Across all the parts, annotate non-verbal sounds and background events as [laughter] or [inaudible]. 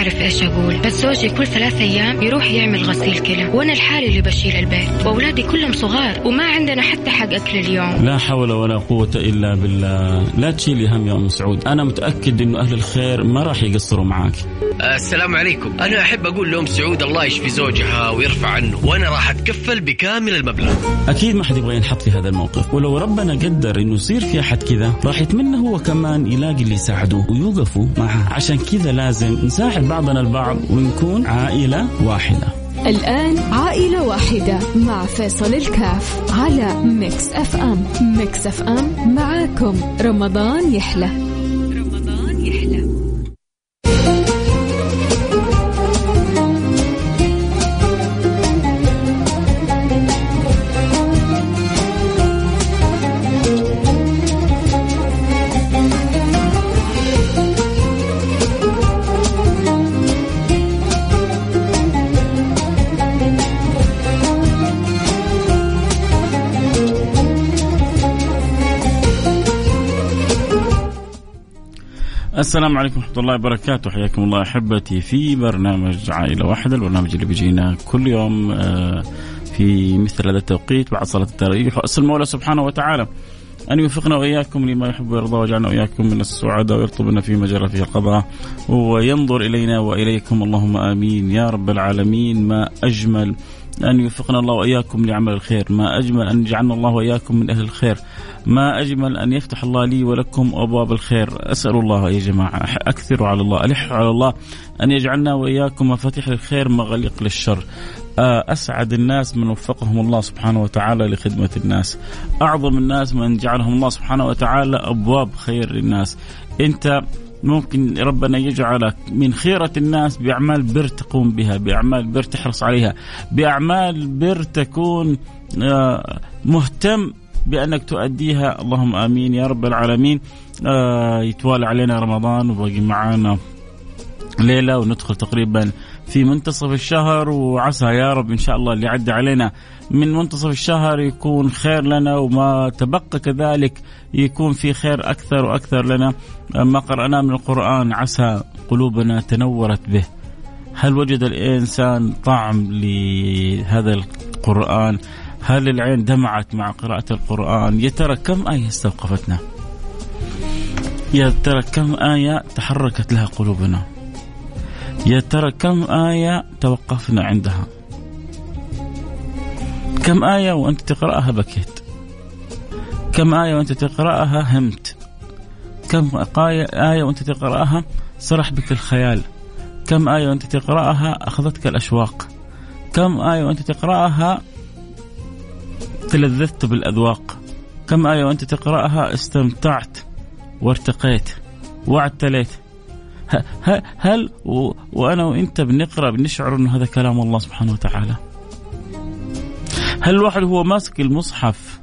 أعرف إيش أقول بس زوجي كل ثلاث أيام يروح يعمل غسيل كلى وأنا الحالي اللي بشيل البيت وأولادي كلهم صغار وما عندنا حتى حق أكل اليوم. لا حول ولا قوة إلا بالله. لا تشيلي هم يا أم سعود. أنا متأكد أنه أهل الخير ما راح يقصروا معاك. السلام عليكم. أنا أحب أقول لأم سعود الله يشفي زوجها ويرفع عنه وأنا راح أتكفل بكامل المبلغ. أكيد ما حد يبغى ينحط في هذا الموقف. ولو ربنا قدر أنه يصير في أحد كذا راح يتمنى هو كمان يلاقي اللي يساعده ويوقفوا معه. عشان كذا لازم نساعد بعضنا البعض ونكون عائلة واحدة. الآن عائلة واحدة مع فيصل الكاف على Mix FM Mix FM معاكم. رمضان يحلى. السلام عليكم ورحمة الله وبركاته. حياكم الله أحبتي في برنامج عائلة واحدة البرنامج اللي بيجينا كل يوم آه، في مثل هذا التوقيت بعد صلاة التراويح. وأسأل المولى سبحانه وتعالى أن يوفقنا وإياكم لما يحب ويرضى ويجعلنا وإياكم من السعداء ويرطب بنا في مجرى فيه القضاء وينظر إلينا وإليكم. اللهم آمين. يا رب العالمين. ما أجمل أن يوفقنا الله وإياكم لعمل الخير ما أجمل أن يجعلنا الله وإياكم من أهل الخير. ما أجمل أن يفتح الله لي ولكم أبواب الخير. أسأل الله يا جماعة أكثروا على الله ألحوا على الله أن يجعلنا وإياكم مفاتيح للخير مغاليق للشر. أسعد الناس من وفقهم الله سبحانه وتعالى لخدمة الناس. أعظم الناس من جعلهم الله سبحانه وتعالى أبواب خير للناس. أنت ممكن ربنا يجعلك من خيرة الناس بأعمال بر تقوم بها بأعمال بر تحرص عليها بأعمال بر تكون مهتم بأنك تؤديها. اللهم آمين يا رب العالمين. يتوالى علينا رمضان وباقي معانا ليلة وندخل تقريبا في منتصف الشهر. وعسى يا رب إن شاء الله اللي عدى علينا من منتصف الشهر يكون خير لنا وما تبقى كذلك يكون في خير أكثر وأكثر لنا. ما قرأناه من القرآن عسى قلوبنا تنورت به. هل وجد الإنسان طعم لهذا القرآن؟ هل العين دمعت مع قراءة القرآن؟ يا ترى كم آية استوقفتنا؟ يا ترى كم آية تحركت لها قلوبنا؟ يا ترى كم آية توقفنا عندها كم آية وأنت تقرأها بكيت كم آية وأنت تقرأها همت كم آية وأنت تقرأها سرح بك الخيال كم آية وأنت تقرأها أخذتك الأشواق كم آية وأنت تقرأها تلذذت بالأذواق كم آية وأنت تقرأها استمتعت وارتقيت واعتليت هل وأنا وأنت بنقرأ بنشعر انه هذا كلام الله سبحانه وتعالى؟ هل الواحد هو ماسك المصحف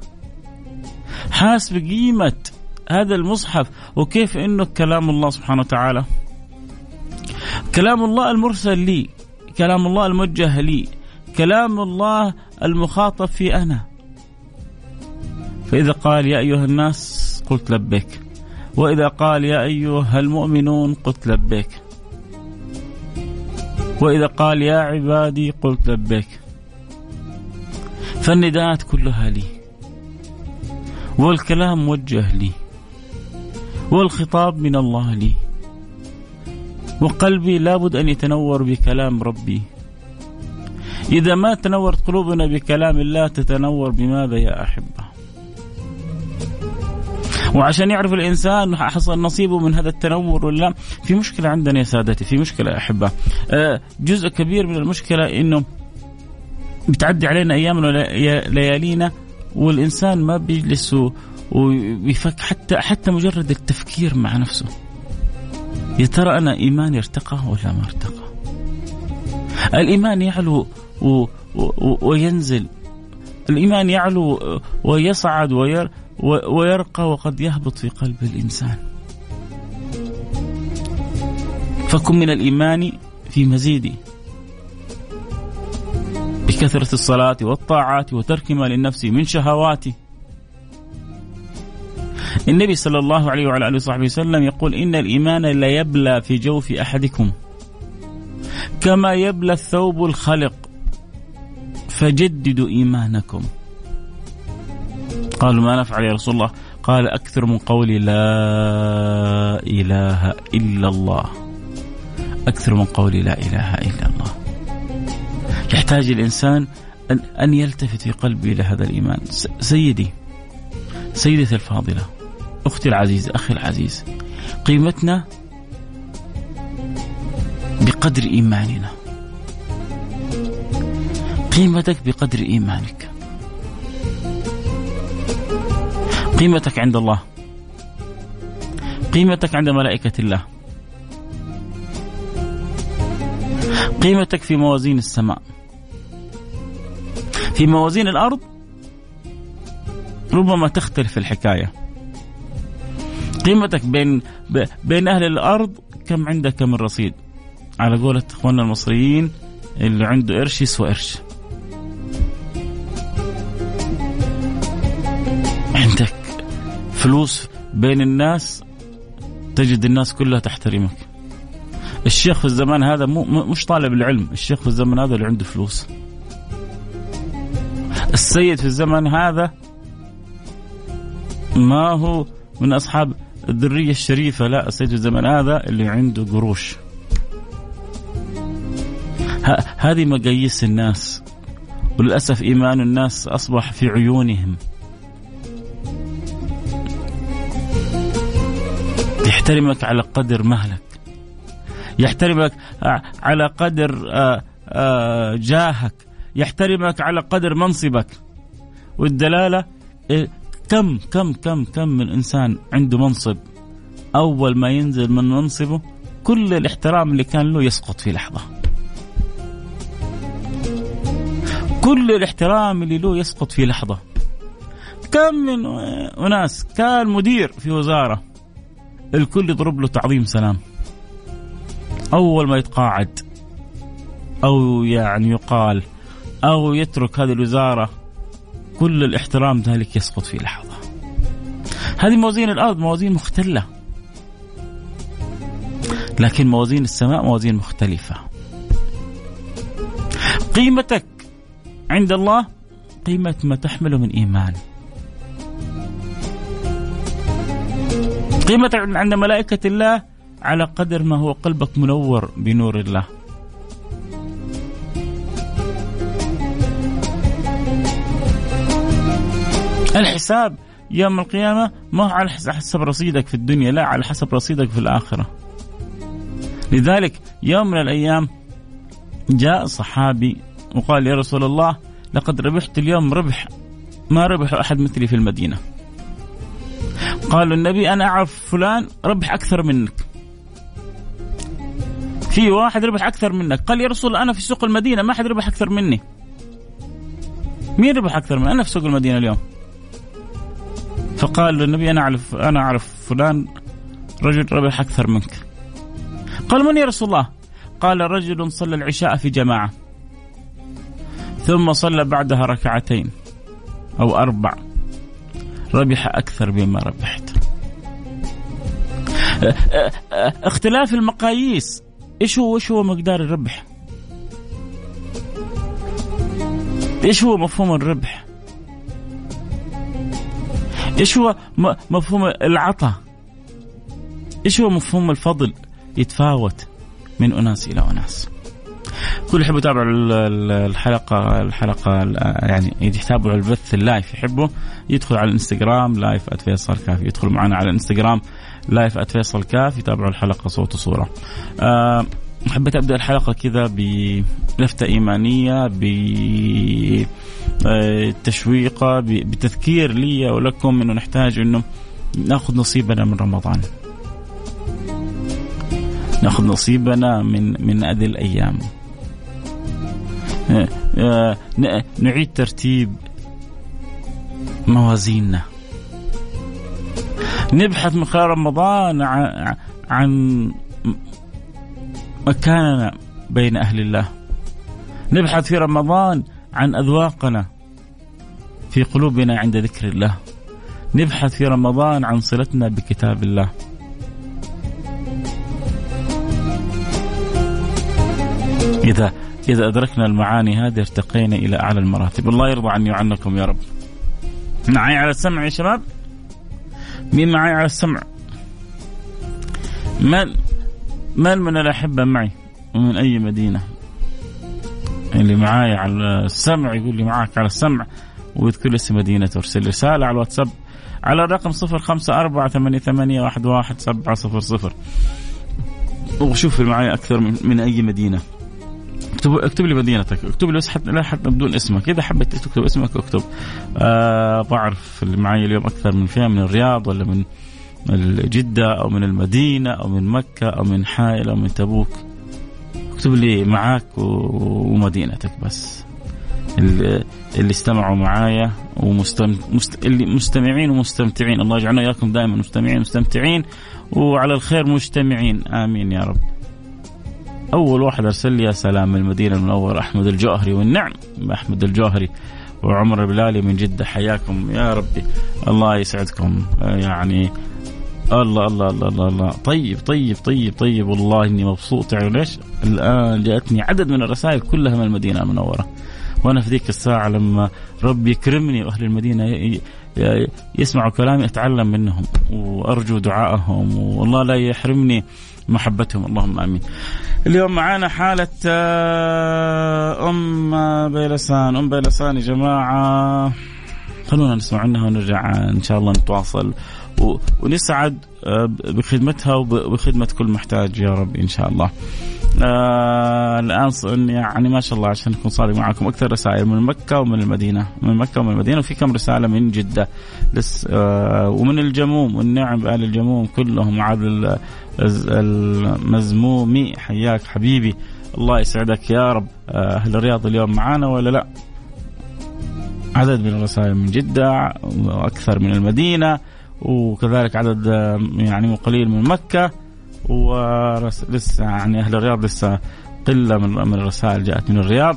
حاس بقيمة هذا المصحف وكيف إنه كلام الله سبحانه وتعالى؟ كلام الله المرسل لي، كلام الله الموجه لي، كلام الله المخاطب في أنا. فإذا قال يا أيها الناس قلت لبيك. وإذا قال يا أيها المؤمنون قلت لبيك. وإذا قال يا عبادي قلت لبيك. فالنداءات كلها لي. والكلام موجه لي. والخطاب من الله لي. وقلبي لابد أن يتنور بكلام ربي. إذا ما تنورت قلوبنا بكلام الله تتنور بماذا يا أحبة؟ وعشان يعرف الإنسان حصل نصيبه من هذا التنور ولا في مشكلة عندنا يا سادتي في مشكلة أحبة. جزء كبير من المشكلة إنه بتعدي علينا أيام ليالينا والإنسان ما بيجلس ويفك حتى حتى مجرد التفكير مع نفسه. يا ترى أنا ايماني ارتقى ولا ما ارتقى؟ الإيمان يعلو و و وينزل. الإيمان يعلو ويصعد وير ويرقى وقد يهبط في قلب الإنسان. فكن من الإيمان في مزيد. بكثرة الصلاة والطاعات وترك ما للنفس من شهوات النبي صلى الله عليه وعلى آله وصحبه وسلم يقول إن الإيمان لا يبلى في جوف أحدكم. كما يبلى الثوب الخلق فجددوا إيمانكم. قالوا ما نفعل يا رسول الله. قال أكثر من قولي لا إله إلا الله. أكثر من قولي لا إله إلا الله. يحتاج الإنسان أن, أن يلتفت في قلبه إلى هذا الإيمان. سيدي سيدتي الفاضلة أختي العزيزة أخي العزيز قيمتنا بقدر إيماننا. قيمتك بقدر إيمانك. قيمتك عند الله. قيمتك عند ملائكة الله. قيمتك في موازين السماء. في موازين الأرض ربما تختلف الحكاية. قيمتك بين بين أهل الأرض كم عندك من رصيد؟ على قولة إخواننا المصريين اللي عنده قرش يسوى قرش فلوس بين الناس تجد الناس كلها تحترمك. الشيخ في الزمان هذا مو مش طالب العلم. الشيخ في الزمن هذا اللي عنده فلوس. السيد في الزمن هذا ما هو من أصحاب الذرية الشريفة لا السيد في الزمن هذا اللي عنده قروش. هذه مقاييس الناس. وللأسف إيمان الناس أصبح في عيونهم. يحترمك على قدر مهلك. يحترمك على قدر آه، آه، جاهك. يحترمك على قدر منصبك. والدلالة إيه، كم كم كم كم من إنسان عنده منصب؟ أول ما ينزل من منصبه كل الاحترام اللي كان له يسقط في لحظة. كل الاحترام اللي له يسقط في لحظة. كم من أناس كان مدير في وزارة. الكل يضرب له تعظيم سلام. أول ما يتقاعد أو يعني يقال أو يترك هذه الوزارة كل الاحترام ذلك يسقط في لحظة. هذه موازين الأرض موازين مختلة. لكن موازين السماء موازين مختلفة. قيمتك عند الله قيمة ما تحمله من إيمان. قيمتك عند ملائكة الله على قدر ما هو قلبك منور بنور الله. الحساب يوم القيامة ما هو على حسب رصيدك في الدنيا لا على حسب رصيدك في الآخرة. لذلك يوم من الأيام جاء صحابي وقال يا رسول الله لقد ربحت اليوم ربح ما ربح أحد مثلي في المدينة. قالوا النبي أنا أعرف فلان ربح أكثر منك. في واحد ربح أكثر منك. قال يا رسول أنا في سوق المدينة ما حد ربح أكثر مني. مين ربح أكثر مني؟ أنا في سوق المدينة اليوم. فقال النبي أنا أعرف أنا أعرف فلان رجل ربح أكثر منك. قال من يا رسول الله؟ قال رجل صلى العشاء في جماعة. ثم صلى بعدها ركعتين أو أربع. ربح أكثر مما ربحت اختلاف المقاييس إيش هو إيش هو مقدار الربح؟ إيش هو مفهوم الربح؟ إيش هو مفهوم العطاء؟ إيش هو مفهوم الفضل؟ يتفاوت من أناس إلى أناس. كل يحب يتابع الحلقة الحلقة يعني يتابعوا البث ال live يحبوا يدخل على الإنستغرام live @فيصل كافي يدخل معنا على الإنستغرام live @فيصل كاف يتابعوا الحلقة صوت وصورة. أه حبيت أبدأ الحلقة كذا بلفتة إيمانية بتشويقه بتذكير لي ولكم إنه نحتاج إنه نأخذ نصيبنا من رمضان. نأخذ نصيبنا من من هذه الأيام. [laughs] أه، نعيد ترتيب موازيننا. نبحث من خلال رمضان عن مكاننا بين أهل الله. نبحث في رمضان عن أذواقنا في قلوبنا عند ذكر الله. نبحث في رمضان عن صلتنا بكتاب الله. إذا إذا أدركنا المعاني هذه ارتقينا إلى أعلى المراتب. الله يرضى عني وعنكم يا رب. معي على السمع يا شباب؟ مين معي على السمع؟ من من من الأحبة معي ومن أي مدينة؟ اللي معاي على السمع يقول لي معك على السمع ويذكر اسم مدينة ارسل رسالة على الواتساب على الرقم صفر خمسة أربعة ثمانية, ثمانية واحد, واحد سبعة صفر صفر. وشوف معي أكثر من, من أي مدينة. اكتب اكتب لي مدينتك. اكتب لي بس حتى لا حتى بدون اسمك. إذا حبيت تكتب اسمك اكتب. آه بعرف اللي معي اليوم أكثر من فيها من الرياض ولا من جدة أو من المدينة أو من مكة أو من حائل أو من تبوك. اكتب لي معاك ومدينتك بس. اللي استمعوا معايا ومستم... مست... اللي مستمعين ومستمتعين. الله يجعلنا اياكم دائما مستمعين ومستمتعين. وعلى الخير مجتمعين آمين يا رب. أول واحد أرسل لي يا سلام من المدينة المنورة أحمد الجوهري والنعم أحمد الجوهري وعمر البلالي من جدة حياكم يا ربي. الله يسعدكم. يعني الله الله الله الله, الله. طيب طيب طيب طيب. والله إني مبسوط. تعرف ليش؟ الآن جاءتني عدد من الرسائل كلها من المدينة المنورة. وأنا في ذيك الساعة لما ربي يكرمني وأهل المدينة يسمعوا كلامي أتعلم منهم وأرجو دعائهم. والله لا يحرمني محبتهم. اللهم آمين. اليوم معانا حالة آه، أم بيلسان، أم بيلسان يا جماعة خلونا نسمع عنها ونرجع إن شاء الله نتواصل. ونسعد آه، بخدمتها وبخدمة كل محتاج يا رب إن شاء الله. آه الآن يعني ما شاء الله عشان أكون صادق معكم أكثر رسائل من مكة ومن المدينة من مكة ومن المدينة وفي كم رسالة من جدة. لس آه ومن الجموم والنعم بآل الجموم كلهم عاد المزمومي حياك حبيبي. الله يسعدك يا رب. آه، أهل الرياض اليوم معانا ولا لا؟ عدد من الرسائل من جدة وأكثر من المدينة وكذلك عدد آه، يعني قليل من مكة. ولسه يعني أهل الرياض لسه قلة من الرسائل جاءت من الرياض.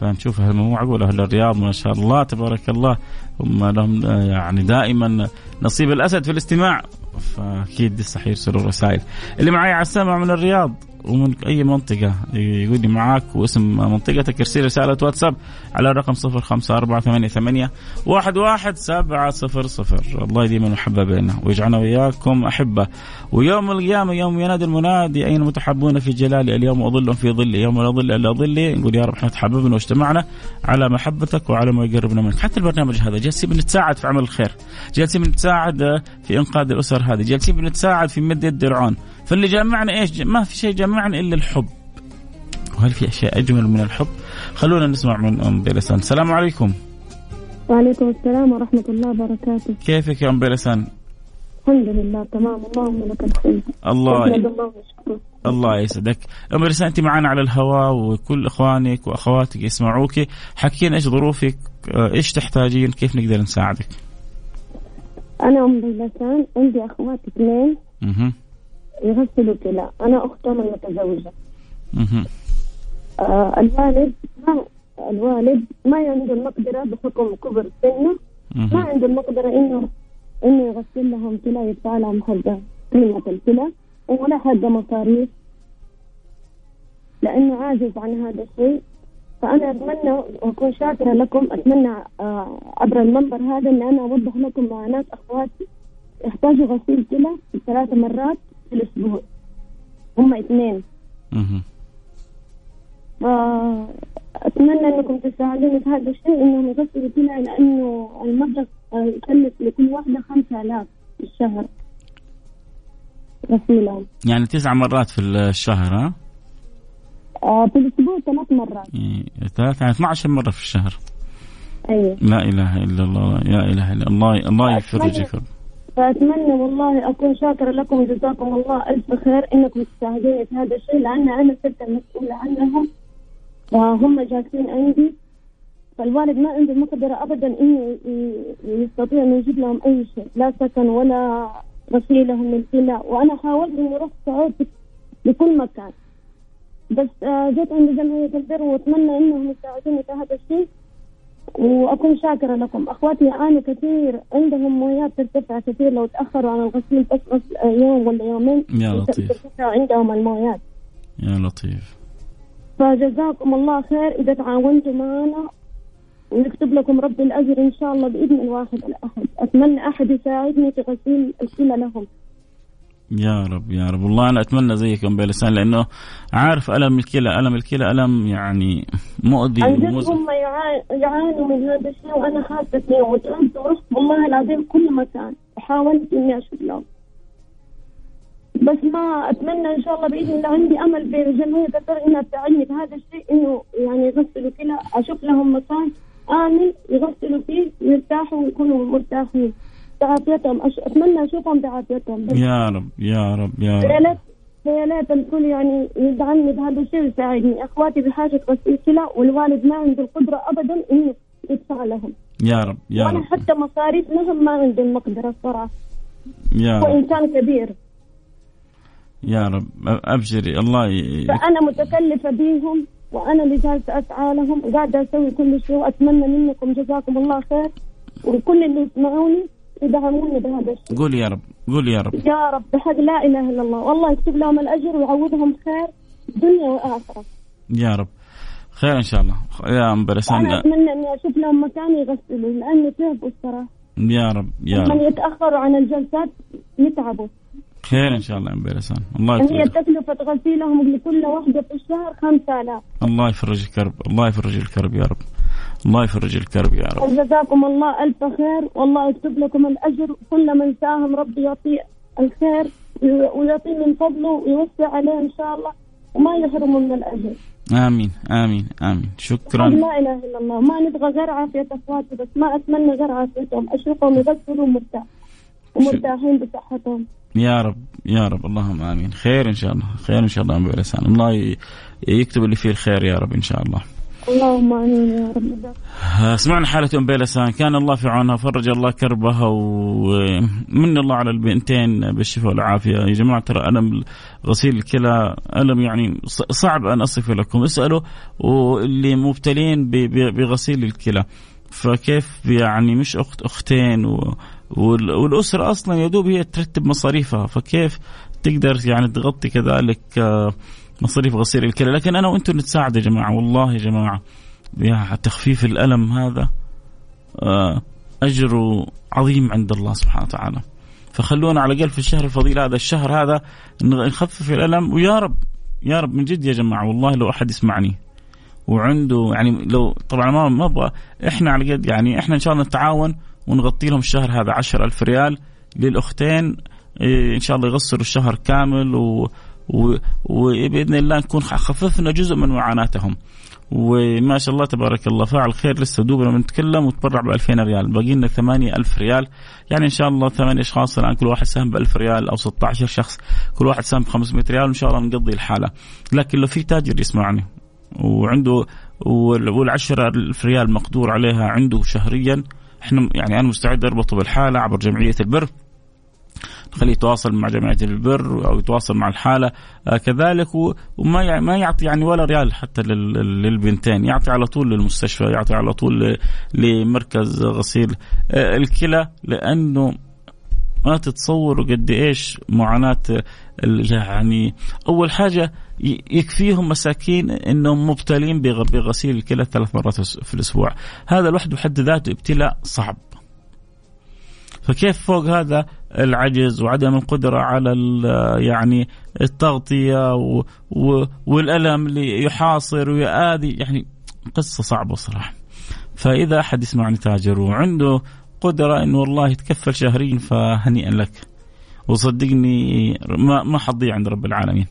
فنشوف هل مو معقول أهل الرياض ما شاء الله تبارك الله هم لهم يعني دائما نصيب الأسد في الاستماع. فأكيد لسه حيرسلوا رسائل. اللي معي على السمع من الرياض ومن أي منطقة يقول لي معاك واسم منطقتك ارسل رسالة واتساب على الرقم 05488 11700 الله يديم المحبة بيننا ويجعلنا وياكم أحبة. ويوم القيامة يوم ينادي المنادي أين متحبون في جلالي اليوم أظل في ظلي. يوم لا ظل إلا ظلي. نقول يا رب إحنا تحببنا واجتمعنا على محبتك وعلى ما يقربنا منك. حتى البرنامج هذا جالسين بنتساعد في عمل الخير. جالسين بنتساعد في إنقاذ الأسر هذه. جالسين بنتساعد في مد يد فاللي جمعنا إيش؟ ما في شيء جمعنا إلا الحب. وهل في أشياء أجمل من الحب؟ خلونا نسمع من أم بيلسان، السلام عليكم. وعليكم السلام ورحمة الله وبركاته. كيفك يا أم بيلسان؟ الحمد لله تمام اللهم لك الحمد. الله الله الله يسعدك أم بيلسان أنت معنا على الهواء وكل إخوانك وأخواتك يسمعوك حكينا إيش ظروفك إيش تحتاجين كيف نقدر نساعدك أنا أم بيلسان عندي أخوات اثنين يغسلوا كلى أنا أختهم المتزوجة آه الوالد ما الوالد ما عنده المقدرة بحكم كبر سنه. ما عنده المقدرة إنه إنه يغسل لهم كلى يدفع لهم حق قيمة الكلى ولا حق مصاريف. لأنه عاجز عن هذا الشيء. فأنا أتمنى وأكون شاكرة لكم. أتمنى آه عبر المنبر هذا إن أنا أوضح لكم معاناة أخواتي. يحتاجوا غسيل كلى ثلاث مرات. الأسبوع. هم اثنين. أتمنى أنكم تساعدوني في هذا الشيء إنهم يغسلوا كلى لأنه المبلغ يكلف لكل واحدة خمسة آلاف في الشهر. غسيلهم يعني تسع مرات في الشهر ها؟ آه في الأسبوع ثلاث مرات. إيه، ثلاث يعني 12 مرة في الشهر. أيوه. لا إله إلا الله يا إله إلا الله الله يفرجك فأتمنى والله أكون شاكرة لكم وجزاكم الله ألف خير إنكم تساعدوني في هذا الشيء لأن أنا صرت المسؤولة عنهم وهم جالسين عندي. فالوالد ما عنده مقدرة أبدا إنه يستطيع إنه يجيب لهم أي شيء لا سكن ولا غسيلهم للكلى وأنا حاولت إني رحت سعود لكل مكان. بس آه، جيت عند جمعية البر وأتمنى إنهم يساعدوني في هذا الشيء. وأكون شاكرة لكم. أخواتي يعانوا كثير عندهم مويات ترتفع كثير لو تأخروا عن الغسيل بس يوم ولا يومين. يا لطيف. ترتفع عندهم المويات يا لطيف. فجزاكم الله خير. إذا تعاونتوا معنا ونكتب لكم رب الأجر إن شاء الله بإذن الواحد الأحد. أتمنى أحد يساعدني في غسيل الكلى لهم. يا رب يا رب. والله أنا أتمنى زيكم بلسان لأنه عارف ألم الكلى ألم الكلى ألم يعني مؤذي ومزعج. هم يعا- يعانوا من هذا الشيء وأنا خافت فيه وتعبت ورحت والله العظيم كل مكان وحاولت إني أشوف لهم. بس ما أتمنى إن شاء الله بإذن الله عندي أمل بجمعية الدار إنها تساعدني في هذا الشيء إنه يعني يغسلوا كلى أشوف لهم مكان آمن يغسلوا فيه يرتاحوا ويكونوا مرتاحين. بعافيتهم أش... أتمنى أشوفهم بعافيتهم يا رب يا رب يا رب. يا ليت الكل يعني يدعمني بهذا الشيء ويساعدني إخواتي بحاجة غسيل كلى والوالد ما عنده القدرة ابدا إنه يدفع لهم. يا رب يا وأنا رب. حتى مصاريف لهم ما عنده المقدره الصراحة. يا رب. انسان كبير. يا رب أبشري. الله ي... فأنا متكلفة بيهم وأنا اللي جالسة أسعى لهم وقاعدة أسوي كل شيء وأتمنى منكم جزاكم الله خير. وكل اللي يسمعوني يدعموني بهذا الشيء. قول يا رب قول يا رب. يا رب بحق لا إله إلا الله. والله يكتب لهم الأجر ويعوضهم خير دنيا وآخرة. يا رب. خير إن شاء الله. يا أم بلسان أنا أتمنى اني أشوف لهم مكان يغسلوا لأني تعبوا الصراحه يا رب يا رب. يتاخروا عن الجلسات يتعبوا. خير إن شاء الله يا أم بلسان الله هي يفرج تكلفة غسيلهم لكل واحدة في الشهر 5000 الله يفرج الكرب الله يفرج الكرب يا رب. الله يفرج الكرب يا رب. وجزاكم الله ألف خير والله يكتب لكم الأجر. كل من ساهم ربي يعطيه الخير ويعطيه من فضله ويوسع عليه إن شاء الله. وما يحرمه من الأجر. آمين آمين آمين. شكرا. لا إله إلا الله. ما نبغى غير عافية أخواتي بس ما أتمنى غير عافيتهم. اشوفهم يغسلوا مرتاح ومرتاحين بصحتهم. يا رب يا رب. اللهم آمين. خير إن شاء الله. خير إن شاء الله. ام بلسان الله يكتب اللي فيه الخير يا رب إن شاء الله. اللهم آمين يا رب. سمعنا حالة أم بيلسان كان الله في عونها فرج الله كربها ومن الله على البنتين بالشفاء والعافية. يا جماعة ترى ألم غسيل الكلى ألم يعني صعب أن أصف لكم. اسألوا واللي مبتلين بغسيل الكلى. فكيف يعني مش أخت أختين و وال- والأسرة أصلا يدوب هي ترتب مصاريفها فكيف تقدر يعني تغطي كذلك آه، مصاريف غسيل الكلى؟ لكن أنا وأنتم نتساعد يا جماعة والله يا جماعة يا تخفيف الألم هذا آه، أجره عظيم عند الله سبحانه وتعالى. فخلونا على الأقل في الشهر الفضيل هذا الشهر هذا نخفف الألم. ويا رب يا رب من جد يا جماعة والله لو أحد يسمعني وعنده يعني لو طبعا ما ما أبغى إحنا على قد يعني إحنا إن شاء الله نتعاون ونغطي لهم الشهر هذا عشر ألف ريال للأختين. إيه، إن شاء الله يغسلوا الشهر كامل و و- وبإذن الله نكون خففنا جزء من معاناتهم. وما شاء الله تبارك الله فاعل خير لسه دوبنا بنتكلم وتبرع ب 2000 ريال. باقي لنا 8000 ريال. يعني إن شاء الله ثمانية أشخاص الآن كل واحد ساهم ب 1000 ريال أو 16 شخص. كل واحد ساهم ب 500 ريال. وان شاء الله نقضي الحالة. لكن لو في تاجر يسمعني وعنده وال 10000 ريال مقدور عليها عنده شهريا إحنا يعني أنا مستعد أربطه بالحالة عبر جمعية البر. نخليه يتواصل مع جمعية البر أو يتواصل مع الحالة. آه كذلك وما ما يعطي يعني ولا ريال حتى لل- للبنتين. يعطي على طول للمستشفى يعطي على طول لمركز غسيل. آه الكلى لأنه ما تتصوروا قد إيش معاناة يعني أول حاجة يكفيهم مساكين إنهم مبتلين بغ- بغسيل الكلى ثلاث مرات في الأسبوع. هذا لوحده بحد ذاته ابتلاء صعب. فكيف فوق هذا العجز وعدم القدرة على يعني التغطية و و والألم اللي يحاصر ويؤذي؟ يعني قصة صعبة صراحة. فإذا أحد يسمعني تاجر وعنده قدرة أنه والله يتكفل شهريا فهنيئا لك. وصدقني ما ما حضيع عند رب العالمين.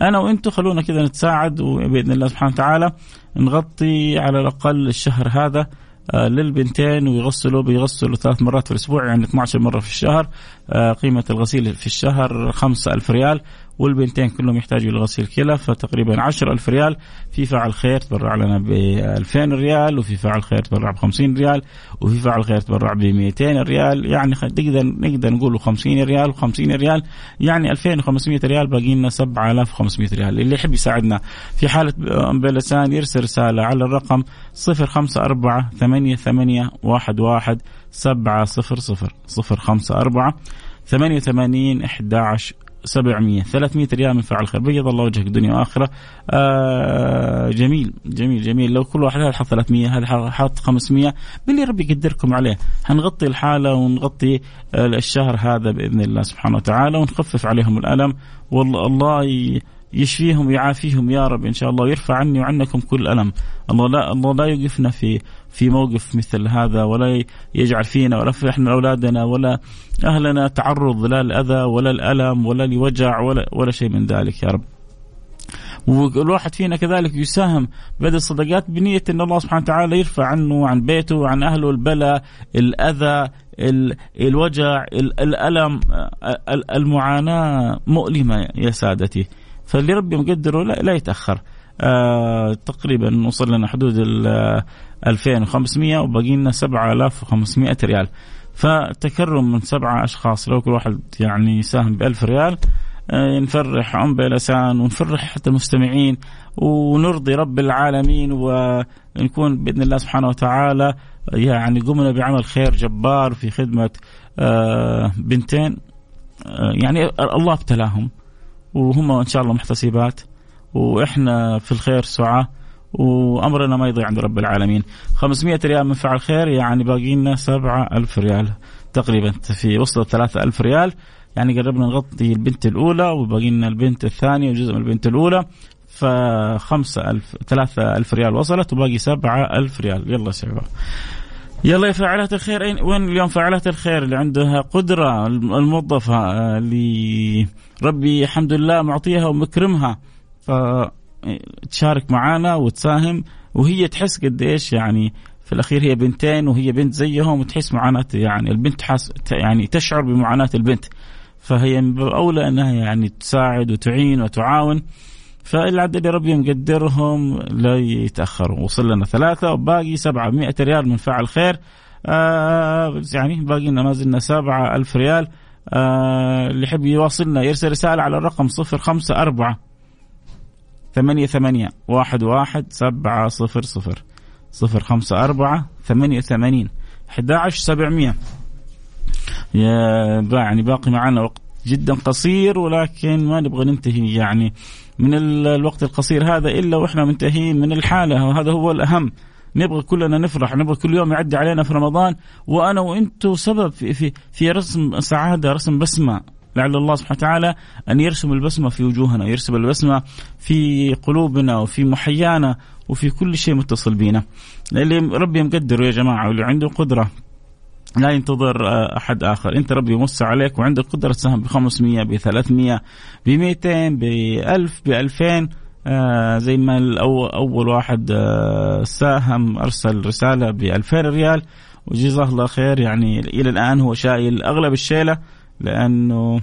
أنا وأنتم خلونا كذا نتساعد وبإذن الله سبحانه وتعالى نغطي على الأقل الشهر هذا آه، للبنتين ويغسلوا بيغسلوا ثلاث مرات في الأسبوع يعني 12 مرة في الشهر آه، قيمة الغسيل في الشهر 5000 ريال. والبنتين كلهم يحتاجوا لغسيل كلى فتقريبا 10000 ريال. في فاعل خير تبرع لنا ب 2000 ريال وفي فاعل خير تبرع ب 50 ريال وفي فاعل خير تبرع ب 200 ريال. يعني نقدر نقدر نقول 50 ريال و50 ريال يعني 2500 ريال باقي لنا 7500 ريال. اللي يحب يساعدنا في حالة بلسان يرسل رسالة على الرقم 054 88 11 700 054 88 11 700 300 ريال من فعل خير. بيض الله وجهك دنيا وآخرة. آه جميل جميل جميل. لو كل واحد هذا حط 300 هذا حط 500 باللي ربي يقدركم عليه. حنغطي الحالة ونغطي الشهر هذا بإذن الله سبحانه وتعالى ونخفف عليهم الألم. والله الله يشفيهم ويعافيهم يا رب إن شاء الله ويرفع عني وعنكم كل ألم. الله لا الله لا يوقفنا في في موقف مثل هذا ولا يجعل فينا ولا في إحنا أولادنا ولا أهلنا تعرض لا الاذى ولا الالم ولا لوجع ولا ولا شيء من ذلك يا رب. والواحد فينا كذلك يساهم بهذه الصدقات بنية أن الله سبحانه وتعالى يرفع عنه وعن بيته وعن أهله البلاء الأذى الوجع الألم المعاناة مؤلمة يا سادتي. فاللي ربي مقدره لا, لا يتأخر. آه تقريبا وصل لنا حدود ال 2500 وباقي لنا 7500 ريال. فتكرم من سبعة أشخاص. لو كل واحد يعني يساهم ب 1000 ريال آه نفرح أم بلسان ونفرح حتى المستمعين ونرضي رب العالمين ونكون بإذن الله سبحانه وتعالى يعني قمنا بعمل خير جبار في خدمة آه بنتين. آه يعني الله ابتلاهم. وهم إن شاء الله محتسبات وإحنا في الخير سعاة وأمرنا ما يضيع عند رب العالمين. 500 ريال من فعل خير يعني باقي لنا 7000 ريال تقريبا في وصلت 3000 ريال. يعني قربنا نغطي البنت الأولى وباقي لنا البنت الثانية وجزء من البنت الأولى. ف 5000 3000 ريال وصلت وباقي 7000 ريال. يلا شباب. يلا يا فاعلات الخير أين وين اليوم فاعلات الخير؟ اللي عندها قدرة الموظفة آه، اللي ربي الحمد لله معطيها ومكرمها. فتشارك معانا وتساهم وهي تحس قد إيش يعني في الأخير هي بنتين وهي بنت زيهم وتحس معاناة يعني البنت حاس يعني تشعر بمعاناة البنت. فهي أولى إنها يعني تساعد وتعين وتعاون. فالعدد اللي ربي مقدرهم لا يتاخروا وصل لنا ثلاثة وباقي 700 ريال من فعل خير. آه يعني باقي لنا ما زلنا 7000 ريال. آه اللي يحب يواصلنا يرسل رسالة على الرقم 054 ثمانية ثمانية واحد واحد سبعة صفر صفر. صفر خمسة أربعة ثمانية ثمانين أحد عشر سبعمية يعني باقي معنا وقت جدا قصير ولكن ما نبغى ننتهي يعني. من الوقت القصير هذا إلا وإحنا منتهين من الحالة. وهذا هو الأهم. نبغى كلنا نفرح. نبغى كل يوم يعدي علينا في رمضان. وأنا وأنتم سبب في في في رسم سعادة رسم بسمة. لعل الله سبحانه وتعالى أن يرسم البسمة في وجوهنا يرسم البسمة في قلوبنا وفي محيانا وفي كل شيء متصل بينا. اللي ربي مقدره يا جماعة واللي عنده قدرة. لا ينتظر آه، أحد آخر. أنت ربي يمس عليك وعندك قدره تساهم ب 500 ب 300 ب 200 ب 1000 ب 2000 آه زي ما أول واحد آه ساهم أرسل رسالة ب 2000 ريال. وجزاه الله خير. يعني إلى الآن هو شايل أغلب الشيلة لأنه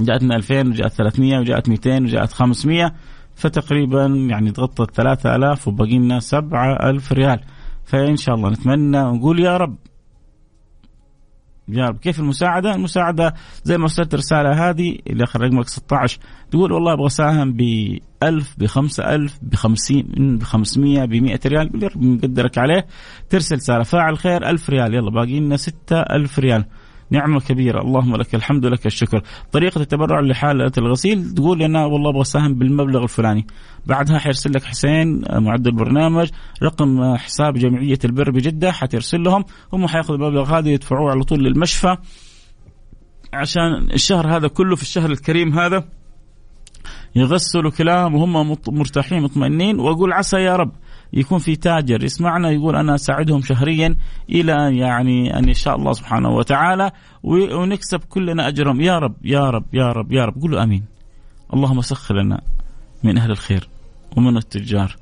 جاءتنا 2000 وجاءت 300 وجاءت 200 وجاءت 500 فتقريبا يعني تغطت 3000 وباقي لنا 7000 ريال. فإن شاء الله نتمنى ونقول يا رب يا رب كيف المساعدة؟ المساعدة زي ما ارسلت الرسالة هذه اللي اخر رقمك 16 تقول والله أبغى أساهم ب 1000 ب 5000 ب 50 ب 500 ب 100 ريال. يا رب مقدرك عليه. ترسل رسالة فاعل خير 1000 ريال. يلا باقي لنا 6000 ريال. نعمة كبيرة. اللهم لك الحمد لك الشكر. طريقة التبرع لحالة الغسيل تقول أنا والله أبغى أساهم بالمبلغ الفلاني. بعدها حيرسل لك حسين معد البرنامج رقم حساب جمعية البر بجدة حترسل لهم. هم حيأخذوا المبلغ هذا يدفعوه على طول للمشفى. عشان الشهر هذا كله في الشهر الكريم هذا يغسلوا كلام وهم مرتاحين مطمئنين. وأقول عسى يا رب يكون في تاجر. يسمعنا يقول أنا أساعدهم شهريا إلى يعني أن يشاء الله سبحانه وتعالى ونكسب كلنا أجرهم. يا رب يا رب يا رب يا رب. قولوا آمين. اللهم سخر لنا من أهل الخير ومن التجار.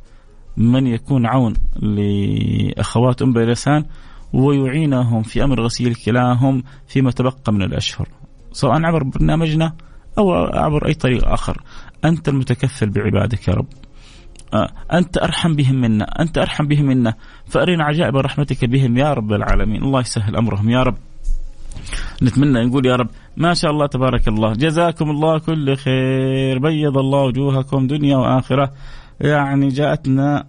من يكون عون لأخوات أم بيلسان ويعينهم في أمر غسيل كلاهم فيما تبقى من الأشهر. سواء عبر برنامجنا أو عبر أي طريق آخر. أنت المتكفل بعبادك يا رب. أنت أرحم بهم منا أنت أرحم بهم منا. فأرنا عجائب رحمتك بهم يا رب العالمين. الله يسهل أمرهم يا رب. نتمنى نقول يا رب ما شاء الله تبارك الله. جزاكم الله كل خير. بيض الله وجوهكم دنيا وآخرة. يعني جاءتنا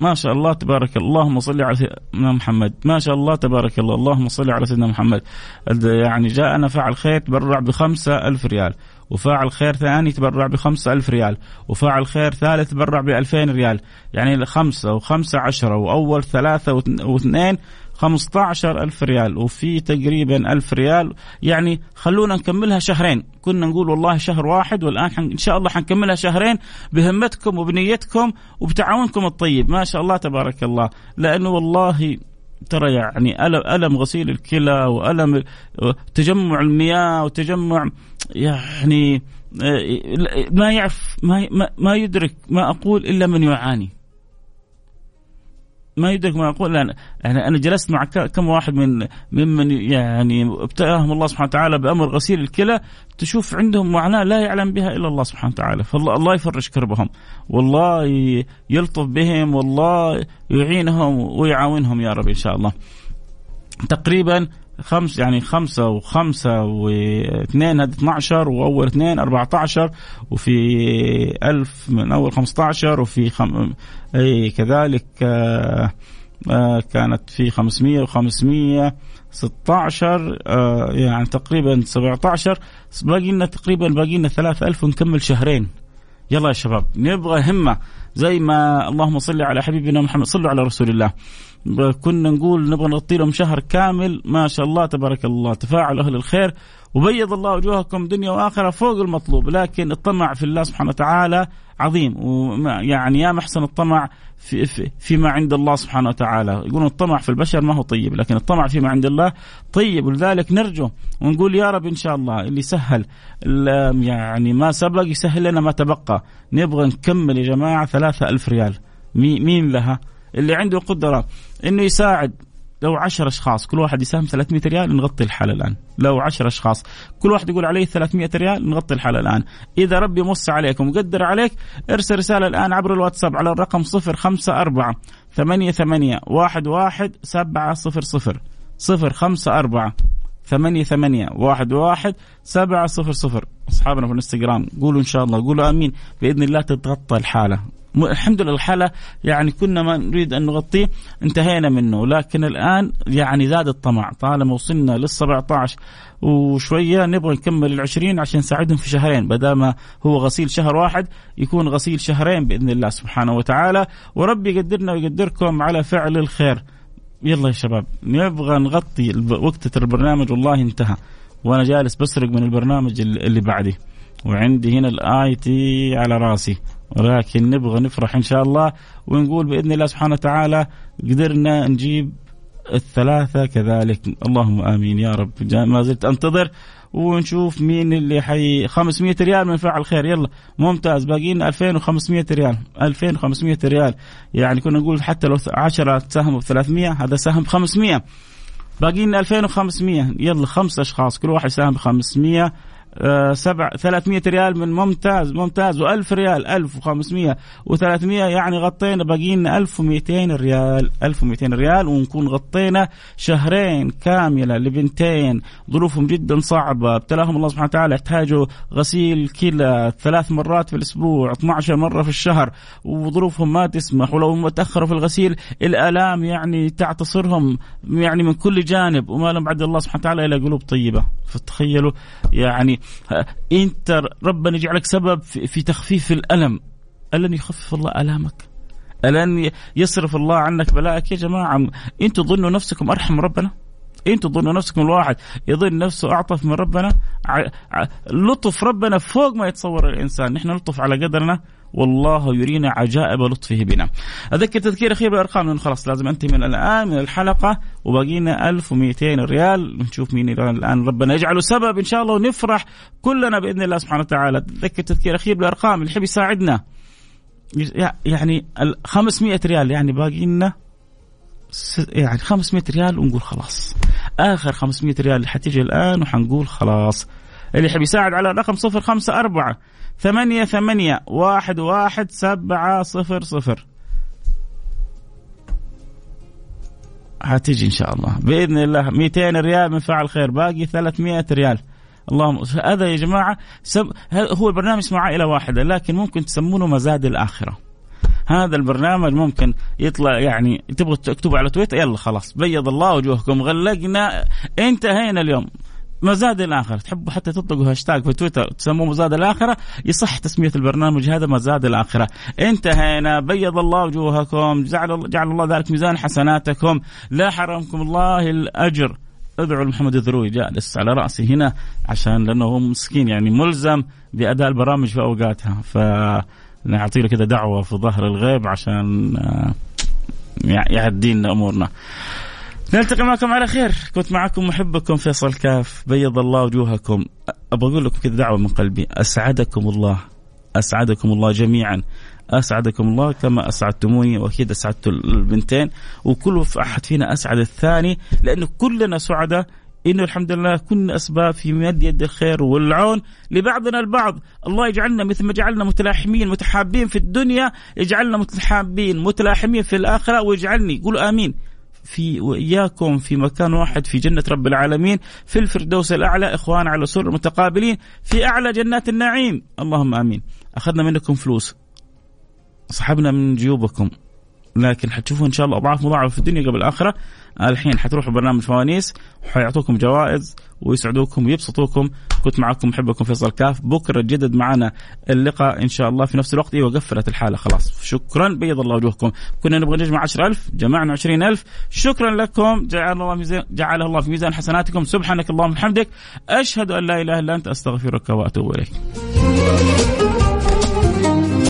ما شاء الله تبارك الله. اللهم صل على سيدنا محمد. ما شاء الله تبارك الله. اللهم صل على سيدنا محمد. يعني جاءنا فاعل خير تبرع بخمسة ألف ريال. وفاعل خير ثاني تبرع بخمسة ألف ريال وفاعل خير ثالث تبرع بألفين ريال. يعني خمسة وخمسة عشرة وأول ثلاثة واثنين خمسة عشر ألف ريال وفي تقريبا ألف ريال. يعني خلونا نكملها شهرين. كنا نقول والله شهر واحد والآن إن شاء الله حنكملها شهرين بهمتكم وبنيتكم وبتعاونكم الطيب. ما شاء الله تبارك الله. لأنه والله ترى يعني ألم, ألم غسيل الكلى وألم تجمع المياه وتجمع يعني ما يعرف ما ما يدرك ما أقول إلا من يعاني. ما يدرك ما أقول يعني أنا جلست مع كم واحد من ممن يعني ابتلاهم الله سبحانه وتعالى بأمر غسيل الكلى تشوف عندهم معاناه لا يعلم بها إلا الله سبحانه وتعالى. فالله الله يفرج كربهم. والله يلطف بهم والله يعينهم ويعاونهم يا رب إن شاء الله. تقريبا خمس يعني خمسة وخمسة واثنين هذا 12 وأول اثنين 14 وفي ألف من أول 15 وفي خم... أي كذلك آه آه كانت في 500 و500 16 آه يعني تقريبا 17 باقي لنا تقريبا باقي لنا 3000 ونكمل شهرين. يلا يا شباب نبغى همة زي ما اللهم صل على حبيبنا محمد صلوا على رسول الله. كنا نقول نبغى نغطي لهم شهر كامل. ما شاء الله تبارك الله تفاعل أهل الخير. وبيض الله وجوهكم دنيا وآخرة فوق المطلوب لكن الطمع في الله سبحانه وتعالى عظيم. ويعني يا محسن الطمع في, في فيما عند الله سبحانه وتعالى. يقولون الطمع في البشر ما هو طيب لكن الطمع فيما عند الله طيب. ولذلك نرجو ونقول يا رب إن شاء الله اللي سهل يعني ما سبق يسهل لنا ما تبقى. نبغى نكمل يا جماعة ثلاثة ألف ريال. مين لها؟ اللي عنده قدرة إنه يساعد لو 10 أشخاص كل واحد يساهم 300 ريال نغطي الحالة الآن. لو 10 أشخاص كل واحد يقول عليه 300 ريال نغطي الحالة الآن. إذا ربي مص عليك ومقدر عليك ارسل رسالة الآن عبر الواتساب على الرقم 054 88 11 700 054 ثمانية ثمانية واحد واحد سبعة صفر صفر. أصحابنا في الانستغرام قولوا إن شاء الله قولوا آمين. بإذن الله تتغطى الحالة. الحمد لله الحالة يعني كنا ما نريد أن نغطيه انتهينا منه. لكن الآن يعني زاد الطمع. طالما وصلنا لل 17 وشوية نبغى نكمل ال 20 عشان نساعدهم في شهرين. بدل ما هو غسيل شهر واحد يكون غسيل شهرين بإذن الله سبحانه وتعالى. وربي يقدرنا ويقدركم على فعل الخير. يلا يا شباب نبغى نغطي وقت البرنامج. والله انتهى. وأنا جالس بسرق من البرنامج اللي بعدي وعندي هنا ال IT على رأسي. ولكن نبغى نفرح إن شاء الله ونقول بإذن الله سبحانه وتعالى قدرنا نجيب الثلاثة كذلك. اللهم آمين يا رب. ما زلت أنتظر ونشوف مين اللي حي 500 ريال من فعل خير. يلا ممتاز. باقي لنا 2500 ريال. 2500 ريال. يعني كنا نقول حتى لو 10 ساهموا ب 300 هذا سهم ب 500 باقي لنا 2500 يلا خمس أشخاص كل واحد ساهم ب 500 آه، سبع 300 ريال من ممتاز ممتاز و1000 ريال 1500 و300 يعني غطينا باقي لنا 1200 ريال 1200 ريال ونكون غطينا شهرين كاملة لبنتين. ظروفهم جدا صعبة. ابتلاهم الله سبحانه وتعالى يحتاجوا غسيل كلى ثلاث مرات في الأسبوع 12 مرة في الشهر وظروفهم ما تسمح ولو تأخروا في الغسيل الآلام يعني تعتصرهم يعني من كل جانب وما لهم بعد الله سبحانه وتعالى إلا قلوب طيبة. فتخيلوا يعني انت ربنا يجعلك سبب في تخفيف الألم. ألن يخفف الله ألامك. ألن يصرف الله عنك بلاءك. يا جماعة أنتم تظنوا نفسكم أرحم ربنا. أنتم تظنوا نفسكم الواحد يظن نفسه أعطف من ربنا. لطف ربنا فوق ما يتصور الإنسان. نحن نلطف على قدرنا. والله يرينا عجائب لطفه بنا. أذكر تذكير أخير بالأرقام لأنه خلاص لازم أنتهي من الآن من الحلقة وباقينا 1200 ريال. نشوف مين الآن. ربنا يجعله سبب إن شاء الله ونفرح كلنا بإذن الله سبحانه وتعالى. تذكر تذكير أخير بالأرقام اللي يحب يساعدنا. يعني 500 ريال يعني باقي لنا يعني 500 ريال ونقول خلاص. آخر 500 ريال اللي حتيجي الآن وحنقول خلاص. اللي يحب يساعد على الرقم 054 ثمانية ثمانية واحد واحد سبعة صفر صفر. هتيجي إن شاء الله. بإذن الله 200 ريال من فعل خير. باقي 300 ريال. اللهم هذا يا جماعة سب... هو البرنامج اسمه عائلة واحدة لكن ممكن تسمونه مزاد الآخرة. هذا البرنامج ممكن يطلع يعني تبغوا تكتبوا على تويتر يلا خلاص بيض الله وجوهكم غلقنا انتهينا اليوم. مزاد الآخرة تحبوا حتى تطلقوا هاشتاج في تويتر تسموه مزاد الآخرة؟ يصح تسمية البرنامج هذا مزاد الآخرة. انتهينا. بيض الله وجوهكم. جعل, جعل الله ذلك ميزان حسناتكم. لا حرمكم الله الأجر. ادعوا لمحمد الذروي. جالس على رأسي هنا عشان لأنه هو مسكين يعني ملزم بأداء البرامج في أوقاتها. ف نعطي له كذا دعوة في ظهر الغيب عشان آه، يعدي لنا أمورنا. نلتقي معكم على خير. كنت معكم محبكم فيصل كاف. بيض الله وجوهكم. أبغى أقول لكم كذا دعوة من قلبي. أسعدكم الله. أسعدكم الله جميعا. أسعدكم الله كما أسعدتموني وأكيد أسعدت البنتين. وكل أحد فينا أسعد الثاني لأنه كلنا سعداء. إنه الحمد لله كنا أسباب في مد يد الخير والعون لبعضنا البعض، الله يجعلنا مثل ما جعلنا متلاحمين متحابين في الدنيا، يجعلنا متحابين متلاحمين في الآخرة ويجعلني. قولوا آمين. في وإياكم في مكان واحد في جنة رب العالمين في الفردوس الأعلى إخوان على سر متقابلين في أعلى جنات النعيم. اللهم آمين. أخذنا منكم فلوس. سحبنا من جيوبكم. لكن حتشوفوا إن شاء الله أضعاف مضاعفة في الدنيا قبل الآخرة. الحين حتروحوا برنامج فوانيس وحيعطوكم جوائز ويسعدوكم ويبسطوكم. كنت معكم محبكم فيصل كاف. بكرة جدد معنا اللقاء إن شاء الله في نفس الوقت. أيوه قفلت الحالة خلاص. شكرا بيض الله وجوهكم. كنا نبغى نجمع 10000 جمعنا 20000 شكرا لكم. جعل الله ميزان جعل الله في ميزان حسناتكم. سبحانك اللهم وبحمدك. أشهد أن لا إله إلا أنت أستغفرك وأتوب إليك.